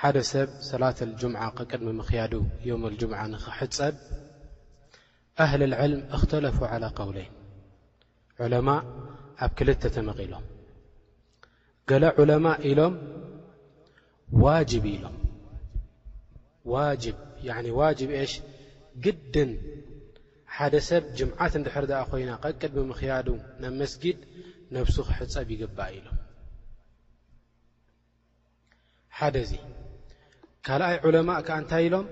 ሓደ ሰብ ሰላት ኣልጅምዓ ቀቅድሚ ምክያዱ ዮም ኣልጅምዓ ንክሕፀብ ኣህል ልዕልም እክተለፉ ዓላ ቀውለይን ዑለማ ኣብ ክልተ ተመቒሎም ገለ ዑለማ ኢሎም ዋጅብ ኢሎም ዋጅብ ያኒ ዋጅብ እሽ ግድን ሓደ ሰብ ጅምዓት እንድሕር ድኣ ኮይና ቀቅድ ብምክያዱ ናብ መስጊድ ነብሱ ክሕፀብ ይግባእ ኢሎም ሓደ እዚ ካልኣይ ዑለማእ ከኣ እንታይ ኢሎም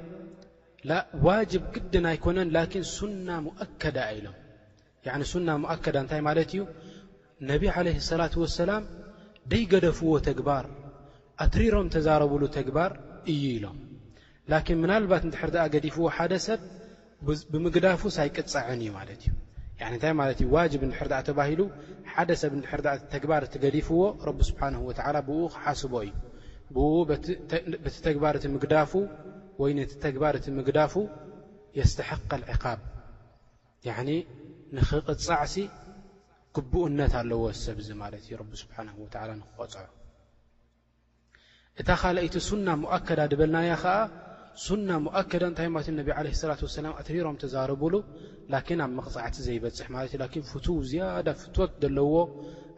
ዋጅብ ግድን ኣይኮነን ላኪን ሱና ሙኣከዳ ኢሎም ሱና ሙኣከዳ እንታይ ማለት እዩ ነቢ ዓለ ሰላት ወሰላም ደይገደፍዎ ተግባር ኣትሪሮም ተዛረብሉ ተግባር እዩ ኢሎም ላኪን ምናልባት እንድሕር ደኣ ገዲፍዎ ሓደ ሰብ ብምግዳፉስ ኣይቅጻዕን እዩ ማለት እዩ ያኒ እንታይ ማለት እዩ ዋጅብ እንድሕር ደኣ ተባሂሉ ሓደ ሰብ እንድሕር ደኣ ተግባር እቲ ገዲፍዎ ረቢ ስብሓንሁ ወተዓላ ብኡ ክሓስቦ እዩ ብኡ በቲ ተግባር እቲ ምግዳፉ ወይ ነቲ ተግባር እቲ ምግዳፉ የስተሕቀ ልዕቃብ ያኒ ንኽቕጻዕሲ ግቡእነት ኣለዎ ሰብ እዚ ማለት እዩ ረቢ ስብሓንሁ ወተዓላ ንክቐጽዖ እታ ካልኣይቲ ሱና ሙኣከዳ ድበልናያ ከኣ ሱና ሙኣከዳ እንታይ ማለት ነቢ ዓለይሂ ሰላቱ ወሰላም ኣትሪሮም ተዛረቡሉ ላኪን ኣብ መቕጻዕቲ ዘይበጽሕ ማለት እዩ ላኪን ፍቱው ዝያዳ ፍትወት ዘለዎ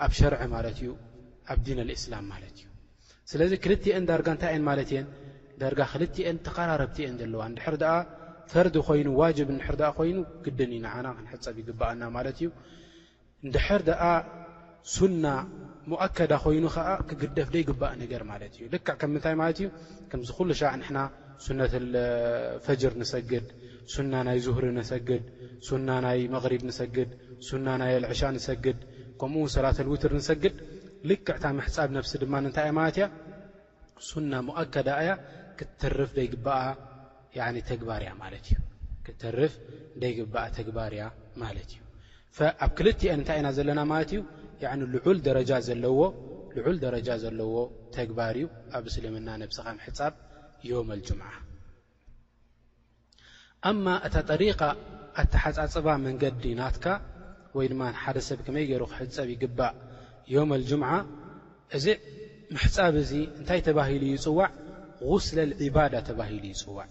ኣብ ሸርዒ ማለት እዩ ኣብ ዲን ኣልእስላም ማለት እዩ ስለዚ ክልቲኤን ዳርጋ እንታይ እየን ማለት እየን ዳርጋ ክልቲኤን ተቐራረብቲ እየን ዘለዋ እንድሕር ደኣ ፈርዲ ኮይኑ ዋጅብ እንድሕር ደኣ ኮይኑ ግድን እዩ ንዓና ክንሕጸብ ይግባኣና ማለት እዩ እንድሕር ደኣ ሱና ሙኣከዳ ኮይኑ ከኣ ክግደፍ ደይግባእ ነገር ማለት እዩ። ልክዕ ከም ምንታይ ማለት እዩ? ከምዚ ኩሉ ሻዕ ንሕና ሱነተል ፈጅር ንሰግድ፣ ሱና ናይ ዙህሪ ንሰግድ፣ ሱና ናይ መግሪብ ንሰግድ፣ ሱና ናይ ኣልዕሻእ ንሰግድ፣ ከምኡ'ውን ሰላተል ዊትር ንሰግድ፣ ልክዕ እታ ምሕጻብ ነብሲ ድማ እንታይ እያ ማለት እያ? ሱና ሙኣከዳ እያ ክትተርፍ ደይግባኣ ያኒ ተግባር እያ ማለት እዩ። ክትተርፍ ደይግባኣ ተግባር እያ ማለት እዩ። ኣብ ክልቲኤን እንታይ ኢና ዘለና ማለት እዩ ያኒ ልዑል ደረጃ ዘለዎ ልዑል ደረጃ ዘለዎ ተግባር እዩ ኣብ እስልምና ነብስኻ ምሕጻብ ዮም ኣልጅምዓ ኣማ እታ ጠሪቃ ኣተሓጻጽባ መንገዲ ናትካ ወይ ድማ ሓደ ሰብ ከመይ ገይሩ ክሕጸብ ይግባእ ዮም ኣልጅምዓ እዚ ምሕጻብ እዚ እንታይ ተባሂሉ ይጽዋዕ غስለ ልዒባዳ ተባሂሉ ይጽዋዕ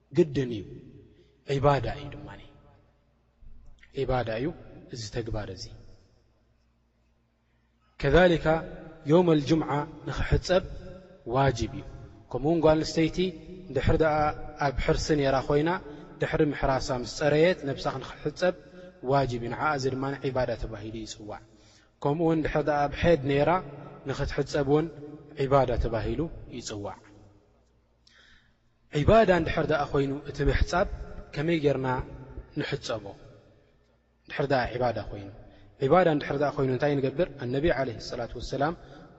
ግድን እዩ ዒባዳ እዩ ድማ ዒባዳ እዩ እዚ ተግባር እዚ ከሊካ ዮም ኣልጅምዓ ንኽሕፀብ ዋጅብ እዩ ከምኡ ውን ጓል ንስተይቲ ድሕሪ ደኣ ኣብ ሕርሲ ነይራ ኮይና ድሕሪ ምሕራሳ ምስ ፀረየት ነብሳ ክንክሕፀብ ዋጅብ እዩ ንዓ እዚ ድማ ዒባዳ ተባሂሉ ይፅዋዕ ከምኡ ውን ድሕሪ ደኣ ኣብ ሐድ ነይራ ንኽትሕፀብ እውን ዒባዳ ተባሂሉ ይፅዋዕ ዒባዳ እንድሕር ደኣ ኮይኑ እቲ ምሕጻብ ከመይ ጌርና ንሕጸቦ እንድሕር ደኣ ዒባዳ ኮይኑ ዒባዳ እንድሕር ደኣ ኮይኑ እንታይ ንገብር ኣነቢ ዓለ ሰላት ወሰላም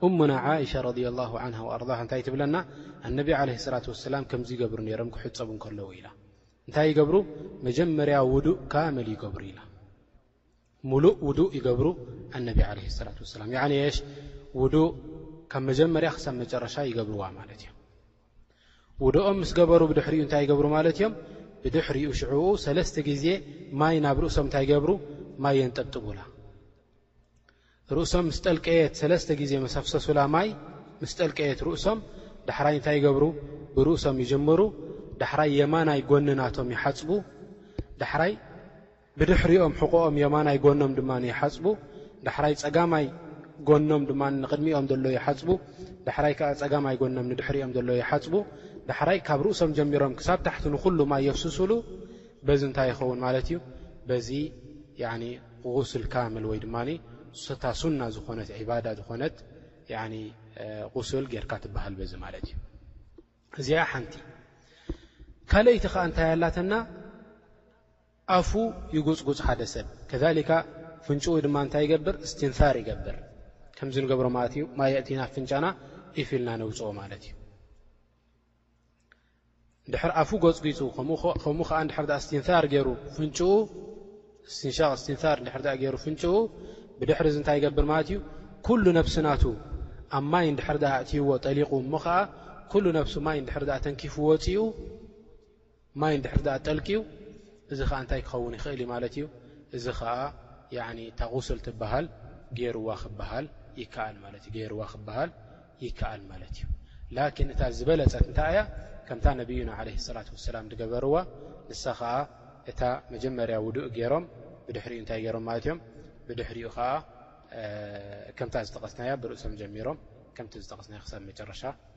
እሙና ዓእሻ ረድያ ላሁ ዓንሃ ወኣርዳሃ እንታይ ትብለና ኣነቢ ዓለ ሰላት ወሰላም ከምዚ ይገብሩ ነይሮም ክሕጸቡ እንከለዉ ኢላ እንታይ ይገብሩ መጀመርያ ውዱእ ካመል ይገብሩ ኢላ ሙሉእ ውዱእ ይገብሩ ኣነቢ ዓለይሂ ሰላቱ ወሰላም ያዕኒ እሽ ውዱእ ካብ መጀመርያ ክሳብ መጨረሻ ይገብርዋ ማለት እዮም ውድኦም ምስ ገበሩ ብድሕሪኡ እንታይ ይገብሩ ማለት እዮም ብድሕሪኡ ሽዕኡ ሰለስተ ግዜ ማይ ናብ ርእሶም እንታይ ይገብሩ ማይ የንጠብጥቡላ ርእሶም ምስ ጠልቀየት ሰለስተ ግዜ ምስ ኣፍሰሱላ ማይ ምስ ጠልቀየት ርእሶም ዳሕራይ እንታይ ይገብሩ ብርእሶም ይጅምሩ ዳሕራይ የማናይ ጎኒ ናቶም ይሓጽቡ ዳሕራይ ብድሕሪኦም ሕቖኦም የማናይ ጎኖም ድማ ይሓጽቡ ዳሕራይ ጸጋማይ ጎኖም ድማ ንቕድሚኦም ዘሎ ይሓጽቡ ዳሕራይ ከኣ ጸጋማይ ጎኖም ንድሕሪኦም ዘሎ ይሓጽቡ ዳሕራይ ካብ ርእሶም ጀሚሮም ክሳብ ታሕቲ ንኹሉ ማይ የፍስሱሉ በዚ እንታይ ይኸውን ማለት እዩ በዚ ጉስል ካምል ወይ ድማ እታ ሱና ዝኾነት ዒባዳ ዝኾነት ያኒ ጉስል ጌርካ ትበሃል በዚ ማለት እዩ እዚኣ ሓንቲ ካልኣይቲ ኸዓ እንታይ ኣላትና ኣፉ ይጉፅጉፅ ሓደ ሰብ ከሊካ ፍንጭኡ ድማ እንታይ ይገብር እስትንፋር ይገብር ከምዚ ንገብሮ ማለት እዩ ማይ የእቲና ፍንጫና ኢፍ ኢልና ነውፅኦ ማለት እዩ ድሕር ኣፉ ጎፅጒፁ ከምኡ ከዓ ድሕር እስትንር ገይሩ ፍንጭኡ እስትንሻቅ እስትንር ድሕር ገይሩ ፍንጭኡ ብድሕሪ እዚ እንታይ ይገብር ማለት እዩ ኩሉ ነብሲ ናቱ ኣብ ማይ እንድሕር ኣእትይዎ ጠሊቁ እሞ ከዓ ኩሉ ነብሱ ማይ እንድሕር ተንኪፉ ወፂኡ ማይ እንድሕር ደኣ ጠልቅዩ እዚ ኸኣ እንታይ ክኸውን ይኽእል እዩ ማለት እዩ እዚ ኸኣ ያዕኒ እታ ጉስል ትበሃል ገይርዋ ክበሃል ይከኣል ማለት እዩ ገይርዋ ክበሃል ይከኣል ማለት እዩ ላኪን እታ ዝበለጸት እንታይ እያ ከምታ ነብዩና ዓለይሂ ሰላት ወሰላም ዝገበርዋ ንሳ ኸኣ እታ መጀመርያ ውዱእ ገይሮም ብድሕሪኡ እንታይ ገይሮም ማለት እዮም ብድሕሪኡ ኸኣ ከምታ ዝጠቐስናያ ብርእሶም ጀሚሮም ከምቲ ዝጠቐስናዮ ክሳብ መጨረሻ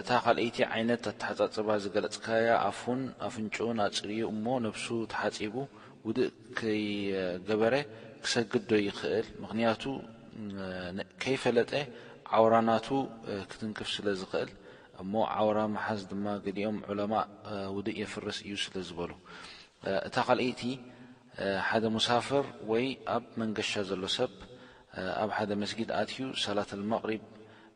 እታ ካልኣይቲ ዓይነት ኣተሓጻጽባ ዝገለጽካያ ኣፉን ኣፍንጭኡን ኣጽርዩ እሞ ነብሱ ተሓጺቡ ውድእ ከይገበረ ክሰግድ ዶ ይኽእል ምኽንያቱ ከይፈለጠ ዓውራ ናቱ ክትንክፍ ስለ ዝኽእል እሞ ዓውራ ምሓዝ ድማ ገሊኦም ዑለማእ ውድእ የፍርስ እዩ ስለ ዝበሉ እታ ካልኣይቲ ሓደ ሙሳፍር ወይ ኣብ መንገሻ ዘሎ ሰብ ኣብ ሓደ መስጊድ ኣትዩ ሰላተል መቅሪብ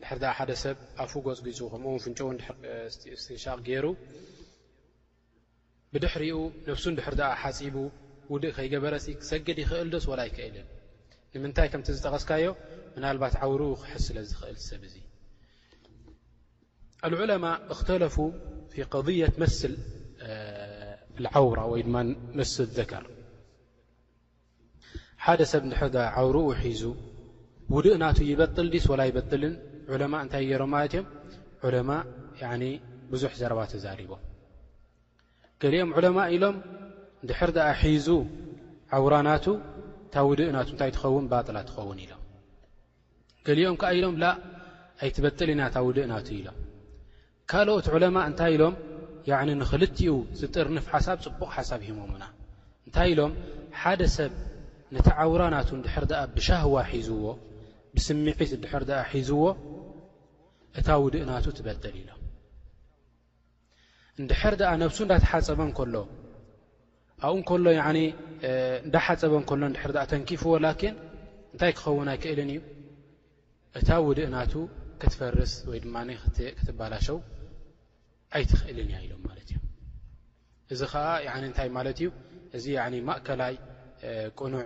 ድሕሪ ደኣ ሓደ ሰብ ኣፉ ጎጽጒጹ ከምኡውን ፍንጨኡ ድሕሪ እስትንሻቕ ገይሩ ብድሕሪኡ ነብሱ ድሕሪ ደኣ ሓጺቡ ውድእ ከይገበረሲ ክሰግድ ይኽእል ዶስ ወላ ኣይክእልን ንምንታይ ከምቲ ዝጠቐስካዮ ምናልባት ዓውሩ ክሕዝ ስለ ዝኽእል ሰብ እዙ ኣልዑለማ እክተለፉ ፊ ቐضየት መስል ዓውራ ወይ ድማ መስል ዘከር ሓደ ሰብ እንድሕር ድኣ ዓውርኡ ሒዙ ውዱእ ናቱ ይበጥል ድዩስ ወላ ኣይበጥልን ዑለማእ እንታይ ገይሮም ማለት እዮም ዑለማእ ያዕኒ ብዙሕ ዘረባ ተዛሪቦም ገሊኦም ዑለማእ ኢሎም እንድሕር ድኣ ሒዙ ዓውራ ናቱ እታ ውድእ ናቱ እንታይ ትኸውን ባጥላ ትኸውን ኢሎም ገሊኦም ከዓ ኢሎም ላ ኣይትበጥል ኢና እታ ውድእ ናቱ ኢሎም ካልኦት ዑለማእ እንታይ ኢሎም ያኒ ንኽልቲኡ ዝጥርንፍ ሓሳብ ጽቡቕ ሓሳብ ሂሞሙና እንታይ ኢሎም ሓደ ሰብ ነቲ ዓውራ ናቱ እንድሕር ደኣ ብሻህዋ ሒዝዎ ብስምዒት እንድሕር ደኣ ሒዝዎ እታ ውድእ ናቱ ትበጥል ኢሎም እንድሕር ደኣ ነብሱ እንዳተሓጸበ እንከሎ ኣብኡ እንከሎ ያኒ እንዳሓጸበ እንከሎ እንድሕር ደኣ ተንኪፍዎ ላኪን እንታይ ክኸውን ኣይክእልን እዩ እታ ውድእ ናቱ ክትፈርስ ወይ ድማ ክትባላሸው ኣይትኽእልን እያ ኢሎም ማለት እዮም እዚ ኸዓ እንታይ ማለት እዩ እዚ ማእከላይ ቅኑዕ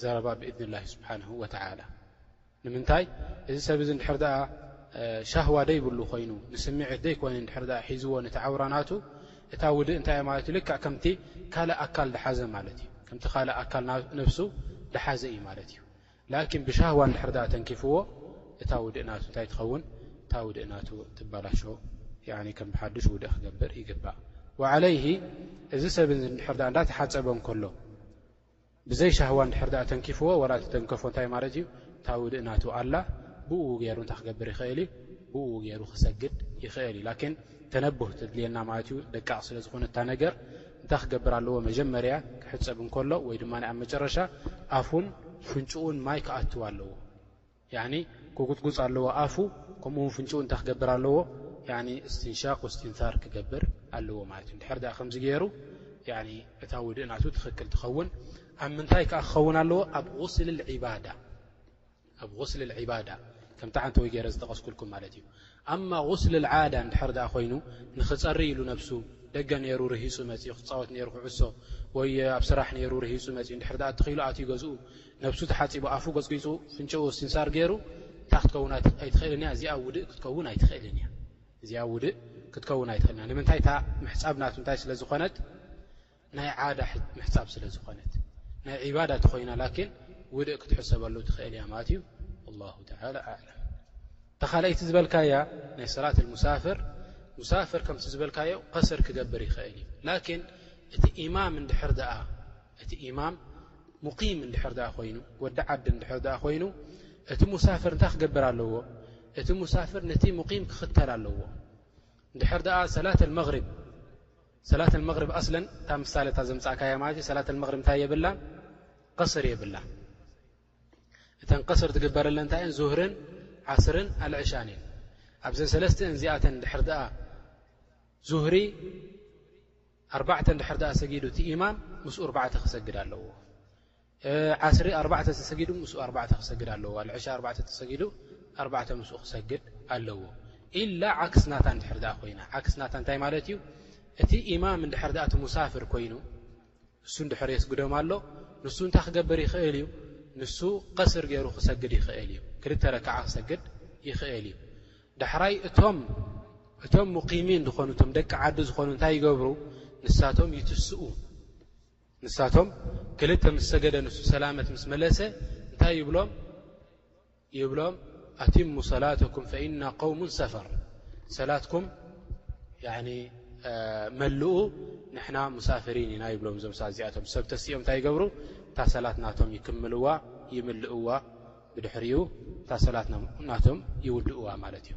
ዘረባ ብእድኒ ላሂ ስብሓን ወተላ ንምንታይ እዚ ሰብ እዚ እንድሕር ኣ ሻህዋ ደይብሉ ኮይኑ ንስምዒት ደይኮይኑ እንድሕር ሒዝዎ ነቲ ዓውራ ናቱ እታ ውድእ እንታይ እዮ ማለት እዩ ልክዕ ከምቲ ካልእ ኣካል ድሓዘ ማለት እዩ ከምቲ ካልእ ኣካል ነብሱ ድሓዘ እዩ ማለት እዩ ላኪን ብሻህዋ እንድሕር ድኣ ተንኪፍዎ እታ ውድእ ናቱ እንታይ ትኸውን እታ ውድእ ናቱ ትባላሾ ያኒ ከም ብሓዱሽ ውድእ ክገብር ይግባእ ወዓለይሂ እዚ ሰብ እዚ እንድሕር ድኣ እንዳተሓፀበ እንከሎ ብዘይ ሻህዋ እንድሕር ድኣ ተንኪፍዎ ወላ እቲ ተንከፎ እንታይ ማለት እዩ እታ ውድእ ናቱ ኣላ ብኡ ገይሩ እንታይ ክገብር ይኽእል እዩ ብኡ ገይሩ ክሰግድ ይኽእል እዩ ላኪን ተነቡህ ተድልየና ማለት እዩ ደቃቅ ስለ ዝኾነት እታ ነገር እንታይ ክገብር ኣለዎ መጀመርያ ክሕጸብ እንከሎ ወይ ድማ ኣብ መጨረሻ ኣፉን ፍንጭኡን ማይ ክኣትው ኣለዎ ያኒ ክጉጽጉጽ ኣለዎ ኣፉ ከምኡ ውን ፍንጭኡ እንታይ ክገብር ኣለዎ ያኒ እስትንሻቅ ወስትንታር ክገብር ኣለዎ ማለት እዩ ድሕር ድኣ ከምዚ ገይሩ ያኒ እታ ውድእ ናቱ ትኽክል ትኸውን ኣብ ምንታይ ከዓ ክኸውን ኣለዎ ኣብ غስል ልዒባዳ ኣብ غስል ዒባዳ ከምቲ ሓንቲ ወይ ገይረ ዝጠቐስኩልኩም ማለት እዩ ኣማ غስል ዓዳ እንድሕር ደኣ ኮይኑ ንኽፀሪ ኢሉ ነብሱ ደገ ነይሩ ርሂፁ መፂኡ ክፃወት ነይሩ ክዕሶ ወይ ኣብ ስራሕ ነይሩ ርሂፁ መፂኡ እንድሕር ደኣ እትኺኢሉ ኣትዩ ገዝኡ ነብሱ ተሓፂቡ ኣፉ ጎፅጊፁ ፍንጭኡ እስትንሳር ገይሩ እንታይ ክትከውን ኣይትኽእልን እያ እዚኣ ውድእ ክትከውን ኣይትኽእልን እያ እዚኣ ውድእ ክትከውን ኣይትኽእልን እያ ንምንታይ እታ ምሕፃብ ናቱ እንታይ ስለ ዝኾነት ናይ ዓዳ ምሕሳብ ስለ ዝኾነት ናይ ዒባዳ ተኾይና ላኪን ውድእ ክትሕሰበሉ ትኽእል እያ ማለት እዩ ላሁ ተላ ኣለም ተኻልይቲ ዝበልካያ ናይ ሰላት ሙሳፍር ሙሳፍር ከምቲ ዝበልካዮ ከስር ክገብር ይኽእል እዩ ላኪን እቲ ኢማም እንድሕር ደኣ እቲ ኢማም ሙቂም እንድሕር ደኣ ኮይኑ ወዲ ዓዲ እንድሕር ደኣ ኮይኑ እቲ ሙሳፍር እንታይ ክገብር ኣለዎ እቲ ሙሳፍር ነቲ ሙቂም ክኽተል ኣለዎ እንድሕር ደኣ ሰላት ኣልመግሪብ ሰላት ኣልመግሪብ ኣስለን እታ ምሳለ እታ ዘምጻእካያ ማለት እዩ ሰላት ኣልመግሪብ እንታይ የብላን ቀስር የብላን እተን ቀስር ትግበረለን እንታይ እየን ዙህርን ዓስርን ኣልዕሻን እየን ኣብዘን ሰለስተን እዚኣተን ድሕር ድኣ ዙህሪ ኣርባዕተ ድሕር ድኣ ሰጊዱ እቲ ኢማም ምስ ኡርባዕተ ክሰግድ ኣለዎ ዓስሪ ኣርባዕተ ተሰጊዱ ምስኡ ኣርባዕተ ክሰግድ ኣለዎ ዋላ ዕሻ ኣርባዕተ ተሰጊዱ ኣርባዕተ ምስኡ ክሰግድ ኣለዎ ኢላ ዓክስ ናታ እንድሕር ድኣ ኮይና ዓክስ ናታ እንታይ ማለት እዩ እቲ ኢማም እንድሕር ድኣ እቲ ሙሳፍር ኮይኑ ንሱ እንድሕር የስግዶም ኣሎ ንሱ እንታይ ክገብር ይኽእል እዩ ንሱ ቀስር ገይሩ ክሰግድ ይኽእል እዩ ክልተ ረክዓ ክሰግድ ይኽእል እዩ ዳሕራይ እቶም እቶም ሙቂሚን ዝኾኑ እቶም ደቂ ዓዲ ዝኾኑ እንታይ ይገብሩ ንሳቶም ይትስኡ ንሳቶም ክልተ ምስ ሰገደ ንሱ ሰላመት ምስ መለሰ እንታይ ይብሎም ይብሎም ኣቲሙ ሰላተኩም ፈኢና ቀውሙን ሰፈር ሰላትኩም መልኡ ንሕና ሙሳፍሪን ኢና ይብሎም እዞም ሰ እዚኣቶም ሰብ ተሲኦም እንታይ ይገብሩ እታ ሰላት ናቶም ይክምልዋ ይምልእዋ ብድሕሪኡ እታ ሰላት ናቶም ይውድእዋ ማለት እዩ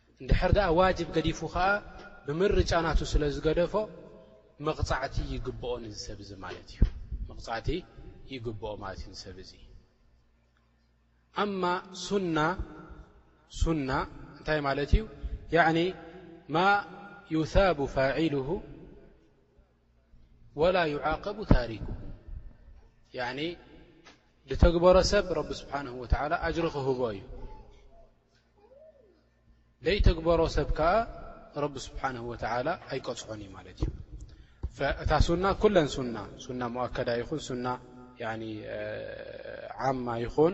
እንድሕር ደኣ ዋጅብ ገዲፉ ከኣ ብምርጫ ናቱ ስለ ዝገደፎ መቕጻዕቲ ይግብኦ ንዚ ሰብ እዚ ማለት እዩ መቕጻዕቲ ይግብኦ ማለት እዩ ንሰብ እዚ ኣማ ሱና ሱና እንታይ ማለት እዩ ያዕኒ ማ ዩሳቡ ፋዒሉሁ ወላ ይዓቀቡ ታሪኩ ዝተግበሮ ሰብ ረቢ ስብሓን ወተዓላ ኣጅሪ ክህቦ እዩ ዘይተግበሮ ሰብ ከዓ ረቢ ስብሓን ወተዓላ ኣይቀፅዖን እዩ ማለት እዩ እታ ሱና ኩለን ሱና ሱና ሞኣከዳ ይኹን ሱና ዓማ ይኹን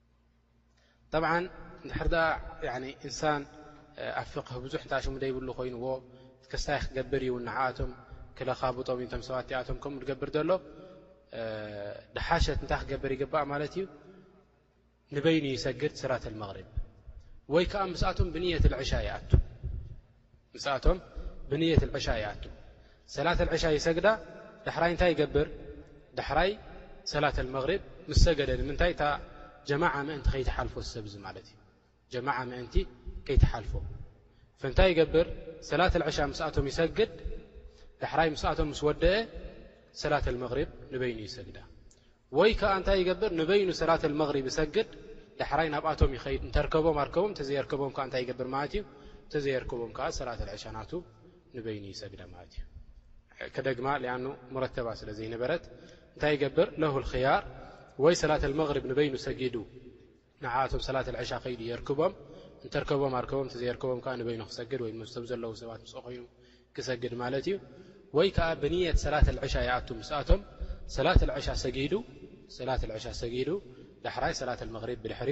ጠብዓ እንድሕር ደኣ ኢንሳን ኣብ ፍቅህ ብዙሕ እንተ ሽሙ ደይብሉ ኮይኑዎ ከስታይ ክገብር እዩ ንዓኣቶም ክለኻብጦም እዩ ቶም ሰባት እቲኣቶም ከምኡ ዝገብር ዘሎ ድሓሸት እንታይ ክገብር ይግባእ ማለት እዩ ንበይኑ ይሰግድ ስራት ኣልመቕሪብ ወይ ከዓ ምስኣቶም ብንየት ልዕሻ ይኣቱ ንሳቶም ብንየት ዕሻ ይኣትው ሰላት ዕሻ ይሰግዳ ዳሕራይ እንታይ ይገብር ዳሕራይ ሰላት መሪብ ምስ ሰገደ ንምንታይ እታ ጀማዓ ምእንቲ ከይትሓልፎ ሰብ እዚ ማለት እዩ ጀማዓ ምእንቲ ከይትሓልፎ ፈንታይ ይገብር ሰላት ዕሻ ምስኣቶም ይሰግድ ዳሕራይ ምስኣቶም ምስ ወደአ ሰላት መሪብ ንበይኑ ይሰግዳ ወይ ከኣ እንታይ ይገብር ንበይኑ ሰላት ኣልመግሪብ ይሰግድ ዳሕራይ ናብኣቶም ይኸይድ እንተርከቦም ኣርከቦም እንተዘየርከቦም ከኣ እንታይ ይገብር ማለት እዩ እንተዘየርከቦም ከኣ ሰላት ኣልዕሻ ናቱ ንበይኑ ይሰግዳ ማለት እዩ ከደግማ ሊኣኑ ሙረተባ ስለ ዘይነበረት እንታይ ይገብር ለሁ ልክያር ወይ ሰላት ኣልመግሪብ ንበይኑ ሰጊዱ ንዓኣቶም ሰላት ኣልዕሻ ከይዱ የርክቦም፣ እንተርከቦም ኣርከቦም እንተዘየርከቦም ከኣ ንበይኑ ክሰግድ ወይ ምስቶም ዘለዉ ሰባት ምስኡ ኮይኑ ክሰግድ ማለት እዩ። ወይ ከኣ ብንየት ሰላት ኣልዕሻ ይኣቱ ምስኣቶም ሰላት ኣልዕሻ ሰጊዱ ሰላት ኣልዕሻ ሰጊዱ ዳሕራይ ሰላት ኣልመግሪብ ብድሕሪ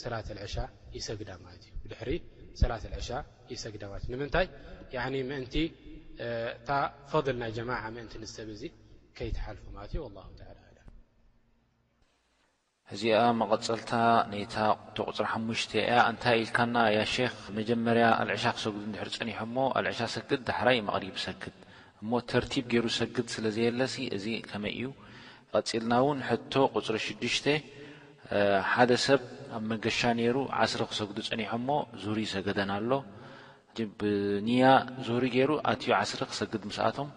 ሰላት ኣልዕሻ ይሰግዳ ማለት እዩ። ብድሕሪ ሰላት ኣልዕሻ ይሰግዳ ማለት እዩ። ንምንታይ ያኒ ምእንቲ እታ ፈድል ናይ ጀማዓ ምእንቲ ንሰብ እዚ ከይትሓልፎ ማለት እዩ። ወላሁ ተዓላ ኣዕለም። እዚኣ መቐጸልታ ነይታ ቁጽሪ ሓሙሽተ እያ እንታይ ኢልካና ያ ሼኽ መጀመርያ ኣልዕሻ ክሰግዱ እንድሕር ጸኒሖሞ ኣልዕሻ ሰግድ ዳሕራይ መቕሪብ ሰግድ እሞ ተርቲብ ጌሩ ዝሰግድ ስለ ዘየለሲ እዚ ከመይ እዩ ቐጺልና ውን ሕቶ ቁጽሪ ሽዱሽተ ሓደ ሰብ ኣብ መገሻ ኔሩ ዓስሪ ክሰግዱ ጸኒሖሞ ዙህሪ ሰገደን ኣሎ ብ ንያ ዙህሪ ጌሩ ኣትዩ ዓስሪ ክሰግድ ምስ ኣቶም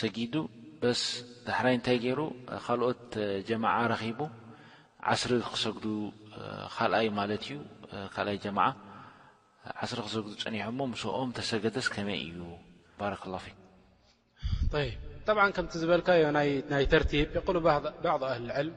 ሰጊዱ በስ ዳሕራይ እንታይ ጌሩ ካልኦት ጀማዓ ረኺቡ ዓስሪ ክሰግዱ ካልኣይ ማለት እዩ ካልኣይ ጀማዓ ዓስሪ ክሰግዱ ጸኒሖሞ ምሶኦም ተሰገደስ ከመይ እዩ ባረከላሁ ፊኩም። طይብ ጠብዓ ከምቲ ዝበልካዮ ናይ ተርቲብ የቁሉ ባዕض ኣህሊ ልዕልም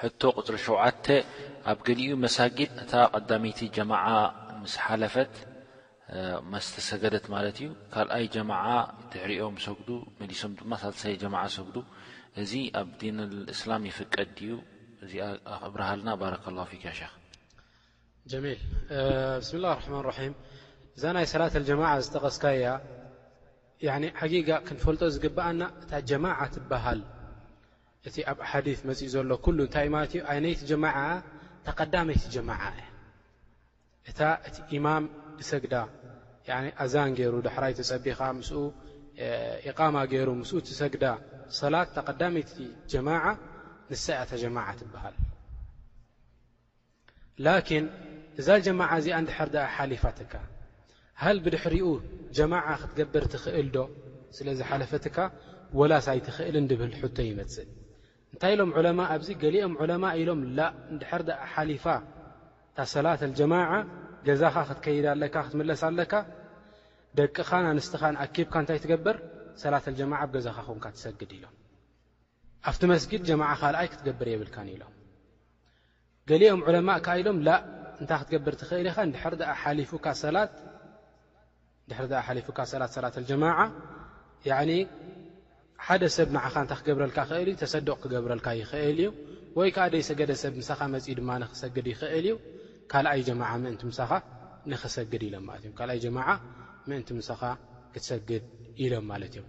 ሕቶ ቁጽሪ ሸውዓተ፣ ኣብ ገሊኡ መሳጊድ እታ ቀዳመይቲ ጀማዓ ምስ ሓለፈት፣ መስ ተሰገደት ማለት እዩ፣ ካልኣይ ጀማዓ ድሕሪኦም ሰጉዱ መሊሶም ድማ ሳልሳይ ጀማዓ ሰጉዱ፣ እዚ ኣብ ዲን ኣልእስላም ይፍቀድ ድዩ እዚኣ ኣብርሃልና ባረከላሁ ፊክ ያ ሸኽ። ጀሚል ብስሚላህ ራሕማን ራሒም እዛ ናይ ሰላት ኣልጀማዓ ዝጠቐስካያ ሓጊጋ ክንፈልጦ ዝግብኣና እታ ጀማዓ ትበሃል እቲ ኣብ ኣሓዲት መጺኡ ዘሎ ኩሉ እንታይ ማለት እዩ ኣይነይቲ ጀማዓ እታ ቀዳመይቲ ጀማዓ እያ እታ እቲ ኢማም ዝሰግዳ ያኒ ኣዛን ገይሩ ዳሕራይ ተጸቢኻ ምስኡ ኢቃማ ገይሩ ምስኡ ትሰግዳ ሰላት እታ ቀዳመይቲ ጀማዓ ንሳ እያ እታ ጀማዓ ትበሃል ላኪን እዛ ጀማዓ እዚኣ እንድሕር ድኣ ሓሊፋትካ ሃል ብድሕሪኡ ጀማዓ ክትገብር ትኽእል ዶ ስለ ዝሓለፈትካ ወላስ ኣይትኽእልን ድብል ሕቶ ይመጽእ እንታይ ኢሎም ዑለማ ኣብዚ ገሊኦም ዑለማ ኢሎም ላ እንድሕር ድኣ ሓሊፋ እታ ሰላት ኣልጀማዓ ገዛኻ ክትከይድ ኣለካ ክትምለስ ኣለካ ደቅኻን ኣንስትኻን ኣኪብካ እንታይ ትገብር ሰላት ኣልጀማዓ ብ ገዛኻ ኮንካ ትሰግድ ኢሎም ኣብቲ መስጊድ ጀማዓ ካልኣይ ክትገብር የብልካን ኢሎም። ገሊኦም ዑለማእ ከኣ ኢሎም ላእ እንታይ ክትገብር ትኽእል ኢኻ እንድሕር ደኣ ሓሊፉካ ሰላት ድሕሪ ደኣ ሓሊፉካ ሰላት ሰላት ኣልጀማዓ ያዕኒ ሓደ ሰብ ንዓኻ እንታይ ክገብረልካ ይኽእል እዩ ተሰዱቕ ክገብረልካ ይኽእል እዩ ወይ ከዓ ደይሰገደ ሰብ ምሳኻ መፂኡ ድማ ንክሰግድ ይኽእል እዩ ካልኣይ ጀማዓ ምእንቲ ምሳኻ ንክሰግድ ኢሎም ማለት እዮም ካልኣይ ጀማዓ ምእንቲ ምሳኻ ክትሰግድ ኢሎም ማለት እዮም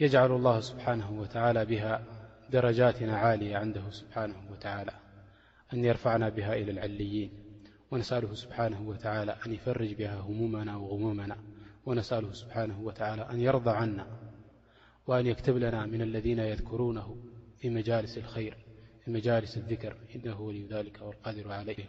يجعل الله سبحانه وتعالى بها درجاتنا عالية عنده سبحانه وتعالى أن يرفعنا بها إلى العليين ونسأله سبحانه وتعالى أن يفرج بها همومنا وغمومنا ونسأله سبحانه وتعالى أن يرضى عنا وأن يكتب لنا من الذين يذكرونه في مجالس الخير لمجالس الذكر إنه ولي ذلك والقادر عليه